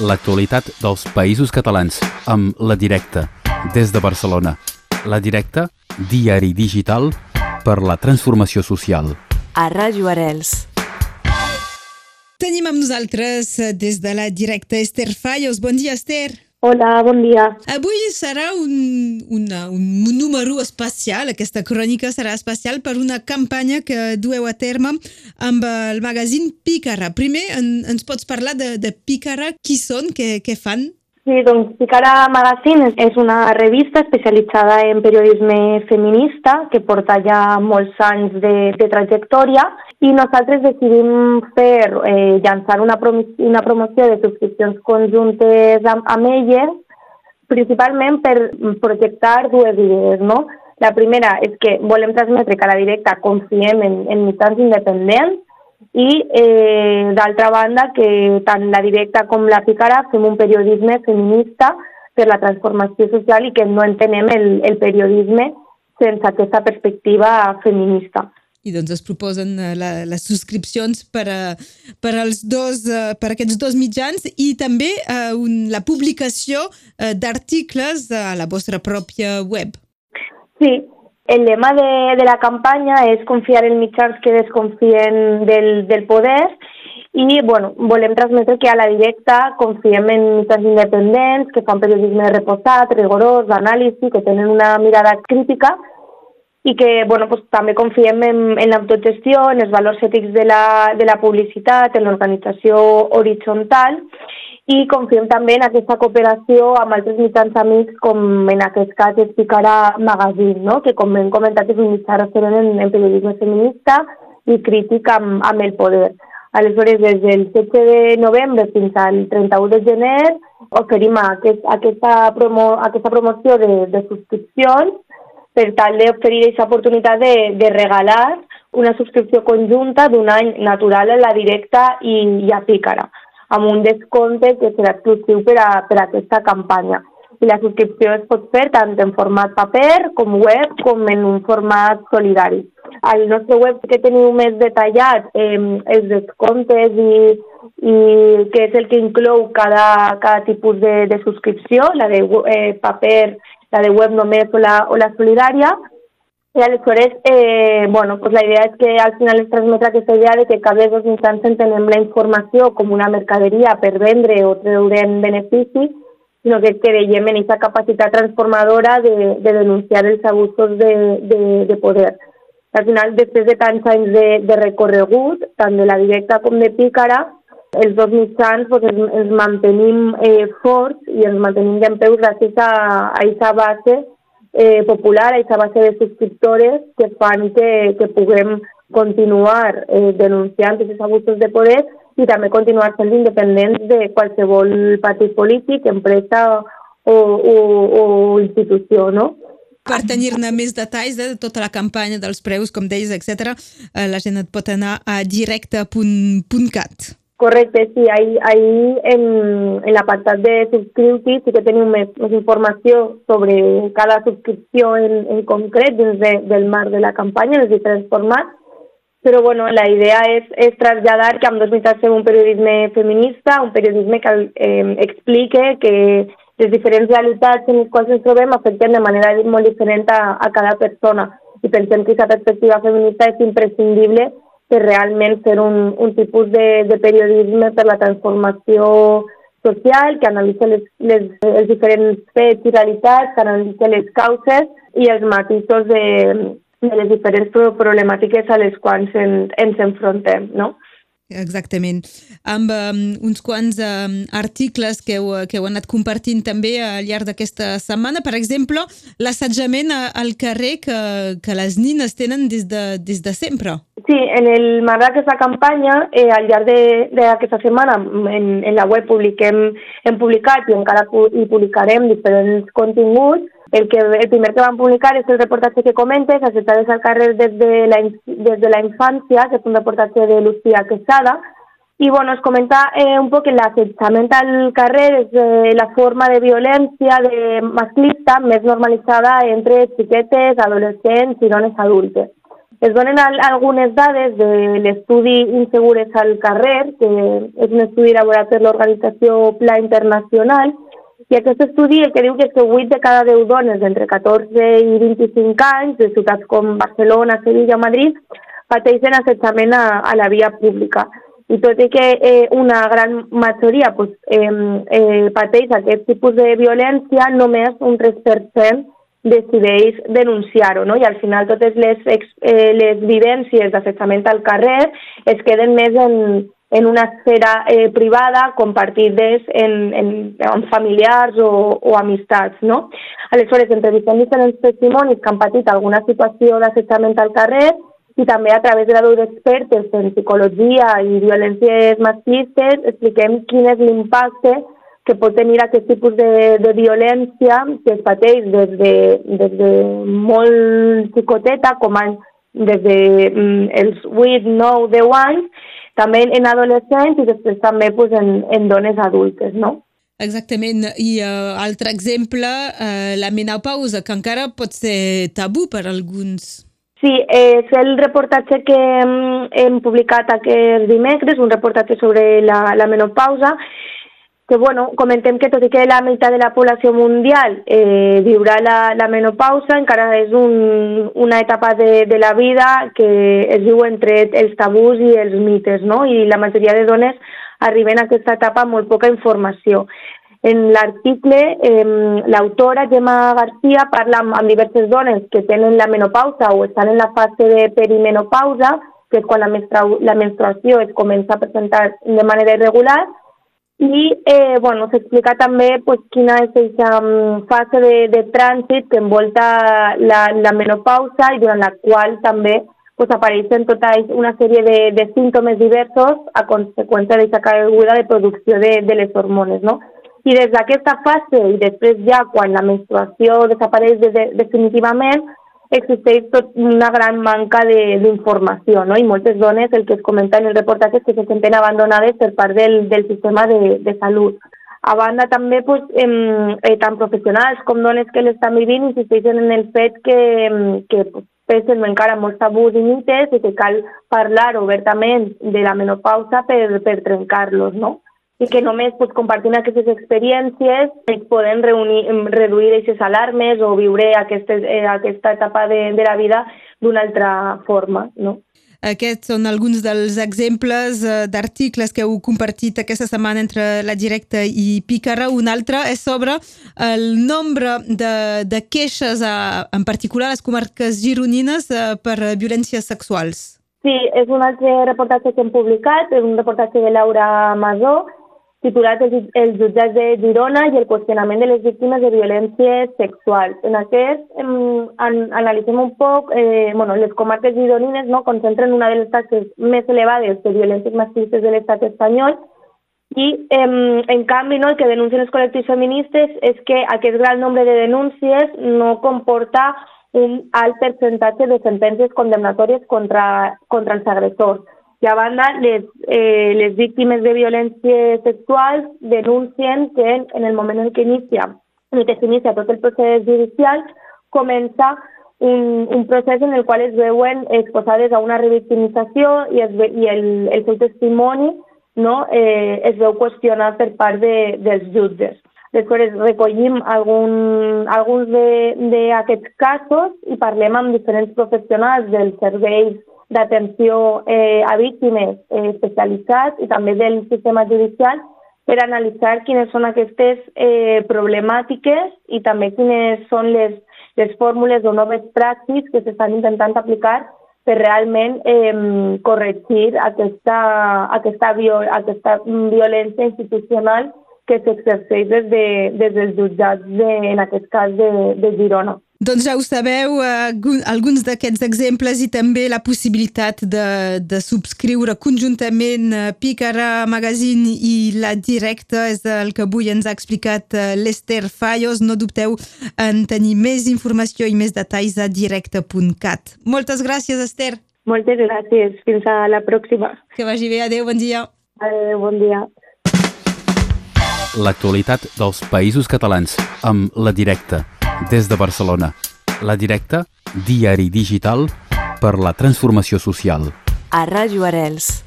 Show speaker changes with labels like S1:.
S1: l'actualitat dels països catalans amb La Directa, des de Barcelona. La Directa, diari digital per la transformació social.
S2: A Ràdio Arels.
S3: Tenim amb nosaltres eh, des de la directa Esther Fallos. Bon dia, Esther.
S4: Hola, bon dia.
S3: Avui serà un, una, un número especial, aquesta crònica serà especial per una campanya que dueu a terme amb el magazín Pícara. Primer, en, ens pots parlar de, de Pícara? Qui són? Què, què fan?
S4: Sí, doncs Picara Magazine és una revista especialitzada en periodisme feminista que porta ja molts anys de, de trajectòria i nosaltres decidim fer, eh, llançar una, prom una promoció de subscripcions conjuntes amb, amb elles, principalment per projectar dues idees, no? La primera és que volem transmetre que a la directa confiem en, en mitjans independents i eh, d'altra banda que tant la directa com la Picara fem un periodisme feminista per la transformació social i que no entenem el, el periodisme sense aquesta perspectiva feminista.
S3: I doncs es proposen eh, la, les subscripcions per, a, per, als dos, eh, per aquests dos mitjans i també eh, un, la publicació eh, d'articles a la vostra pròpia web.
S4: Sí, el lema de, de la campanya és confiar en mitjans que desconfien del, del poder. I bueno, volem transmetre que a la directa confiem en mitjans independents, que fan periodisme reposat, rigorós, d'anàlisi, que tenen una mirada crítica i que bueno, pues, també confiem en, en l'autogestió, en els valors ètics de la, de la publicitat, en l'organització horitzontal i confiem també en aquesta cooperació amb altres mitjans amics, com en aquest cas es Picarà Magazine, no? que com hem comentat és un mitjà referent en, en periodisme feminista i crític amb, amb el poder. Aleshores, des del 7 de novembre fins al 31 de gener oferim aquest, aquesta, promo, aquesta promoció de, de subscripcions per tal d'oferir aquesta oportunitat de, de regalar una subscripció conjunta d'un any natural a la directa i, i a Pícara amb un descompte que serà exclusiu per a, per a aquesta campanya. I la subscripció es pot fer tant en format paper com web com en un format solidari. Al nostre web que teniu més detallat eh, els descomptes i, i què és el que inclou cada, cada tipus de, de subscripció, la de eh, paper, la de web només o la, o la solidària, i aleshores, eh, bueno, pues la idea és que al final es transmetre aquesta idea de que cada dos mitjans entenem la informació com una mercaderia per vendre o treure'n benefici, sinó que, veiem en aquesta capacitat transformadora de, de denunciar els abusos de, de, de poder. Al final, després de tants anys de, de recorregut, tant de la directa com de Pícara, els dos mitjans pues, ens, ens mantenim eh, forts i ens mantenim en peu gràcies a aquesta base eh, popular, aquesta base de subscriptores que fan que, que puguem continuar eh, denunciant aquests abusos de poder i també continuar sent independents de qualsevol partit polític, empresa o, o, o institució, no?
S3: Per tenir-ne més detalls de tota la campanya dels preus, com deies, etc., eh, la gent et pot anar a directe.cat.
S4: Correcte, sí, ahí, ahí en, en l'apartat de subscripti sí que tenim més, més informació sobre cada subscripció en, en concret dins de, del marc de la campanya, en els diferents formats, però bueno, la idea és, és traslladar que amb dos mitjans fem un periodisme feminista, un periodisme que eh, explique que les diferents realitats en les quals ens trobem afecten de manera molt diferent a, a cada persona. I pensem que aquesta perspectiva feminista és imprescindible per realment fer un, un tipus de, de periodisme per la transformació social, que analitza les, les, els diferents fets i realitats, que analitza les causes i els matisos de, de les diferents problemàtiques a les quals en, ens enfrontem, no?
S3: Exactament. Amb um, uns quants um, articles que heu, que heu anat compartint també al llarg d'aquesta setmana. Per exemple, l'assetjament al carrer que, que les nines tenen des de, des de sempre.
S4: Sí, en el marc d'aquesta campanya, eh, al llarg d'aquesta setmana, en, en la web publiquem, hem publicat i encara hi publicarem diferents continguts el, que, el primer que van publicar és el reportatge que comentes, Assetades al carrer des de, la, des de la infància, que és un reportatge de Lucía Quesada, i bueno, es comenta eh, un poc l'assetjament al carrer és eh, la forma de violència de masclista més normalitzada entre xiquetes, adolescents i dones adultes. Es donen al, algunes dades de l'estudi Insegures al carrer, que és un estudi elaborat per l'organització Pla Internacional, i aquest estudi el que diu que és que 8 de cada 10 dones entre 14 i 25 anys de ciutats com Barcelona, Sevilla o Madrid pateixen assetjament a, a la via pública. I tot i que eh, una gran majoria pues, eh, eh, pateix aquest tipus de violència, només un 3% decideix denunciar-ho, no? I al final totes les, eh, les vivències d'assetjament al carrer es queden més en, en una esfera eh, privada compartides en, en, en familiars o, o amistats, no? Aleshores, entrevistem diferents testimonis que han patit alguna situació d'assetjament al carrer i també a través de la veu d'expertes en psicologia i violències masclistes expliquem quin és l'impacte que pot tenir aquest tipus de, de violència que es pateix des de, des de molt xicoteta, com a, des de mm, els 8, 9, 10 anys, també en adolescents i després també pues, en, en dones adultes, no?
S3: Exactament. I uh, altre exemple, uh, la menopausa, que encara pot ser tabú per alguns.
S4: Sí, és el reportatge que hem, hem publicat aquest dimecres, un reportatge sobre la, la menopausa, que bueno, comentem que tot i que la meitat de la població mundial eh, viurà la, la menopausa, encara és un, una etapa de, de la vida que es viu entre els tabús i els mites, no? I la majoria de dones arriben a aquesta etapa amb molt poca informació. En l'article, eh, l'autora Gemma Garcia parla amb, amb diverses dones que tenen la menopausa o estan en la fase de perimenopausa, que és quan la, menstrua, la menstruació es comença a presentar de manera irregular, i eh, bueno, s'explica també pues, quina és aquesta um, fase de, de trànsit que envolta la, la menopausa i durant la qual també pues, apareixen tota una sèrie de, de símptomes diversos a conseqüència d'aquesta caiguda de producció de, de les hormones. No? I des d'aquesta fase i després ja quan la menstruació desapareix de, de, definitivament, existeix tot una gran manca d'informació, no? I moltes dones, el que es comenta en el reportatge, és que se senten abandonades per part del, del sistema de, de salut. A banda, també, pues, eh, tant professionals com dones que l'estan vivint insisteixen en el fet que, que pues, pesen encara molts tabús i mites i que cal parlar obertament de la menopausa per, per trencar-los, no? I que només pues, compartint aquestes experiències es poden reunir, reduir aquestes alarmes o viure aquestes, eh, aquesta etapa de, de la vida d'una altra forma. No?
S3: Aquests són alguns dels exemples eh, d'articles que heu compartit aquesta setmana entre la directa i Picara. Un altre és sobre el nombre de, de queixes, a, en particular a les comarques gironines, eh, per violències sexuals.
S4: Sí, és un altre reportatge que hem publicat, és un reportatge de Laura Masó, titulat els, jutjats de Girona i el qüestionament de les víctimes de violències sexuals. En aquest em, an, analitzem un poc, eh, bueno, les comarques gironines no, concentren una de les taxes més elevades de violències masclistes de l'estat espanyol i, em, en canvi, no, el que denuncien els col·lectius feministes és que aquest gran nombre de denúncies no comporta un alt percentatge de sentències condemnatòries contra, contra els agressors i a banda, les, eh, les víctimes de violències sexuals denuncien que en el moment en què inicia, en què s'inicia tot el procés judicial, comença un, un procés en el qual es veuen exposades a una revictimització i, es ve, i el, el seu testimoni no, eh, es veu qüestionat per part de, dels jutges. Després recollim algun, alguns d'aquests casos i parlem amb diferents professionals dels serveis d'atenció eh, a víctimes eh, especialitzats i també del sistema judicial per analitzar quines són aquestes eh, problemàtiques i també quines són les, les fórmules o noves pràctiques que s'estan intentant aplicar per realment eh, corregir aquesta, aquesta, viol, aquesta violència institucional que s'exerceix des, de, des dels jutjats, de, en aquest cas, de, de Girona.
S3: Doncs ja ho sabeu, eh, alguns d'aquests exemples i també la possibilitat de, de subscriure conjuntament eh, Pícara Magazine i La Directa és el que avui ens ha explicat eh, l'Ester Fallos. No dubteu en tenir més informació i més detalls a directe.cat. Moltes gràcies, Esther.
S4: Moltes gràcies. Fins a la pròxima.
S3: Que vagi bé. Adéu, bon dia.
S4: Adéu, bon dia.
S1: L'actualitat dels països catalans amb La Directa des de Barcelona. La Directa, diari digital per la transformació social.
S2: A Ràdio Arels.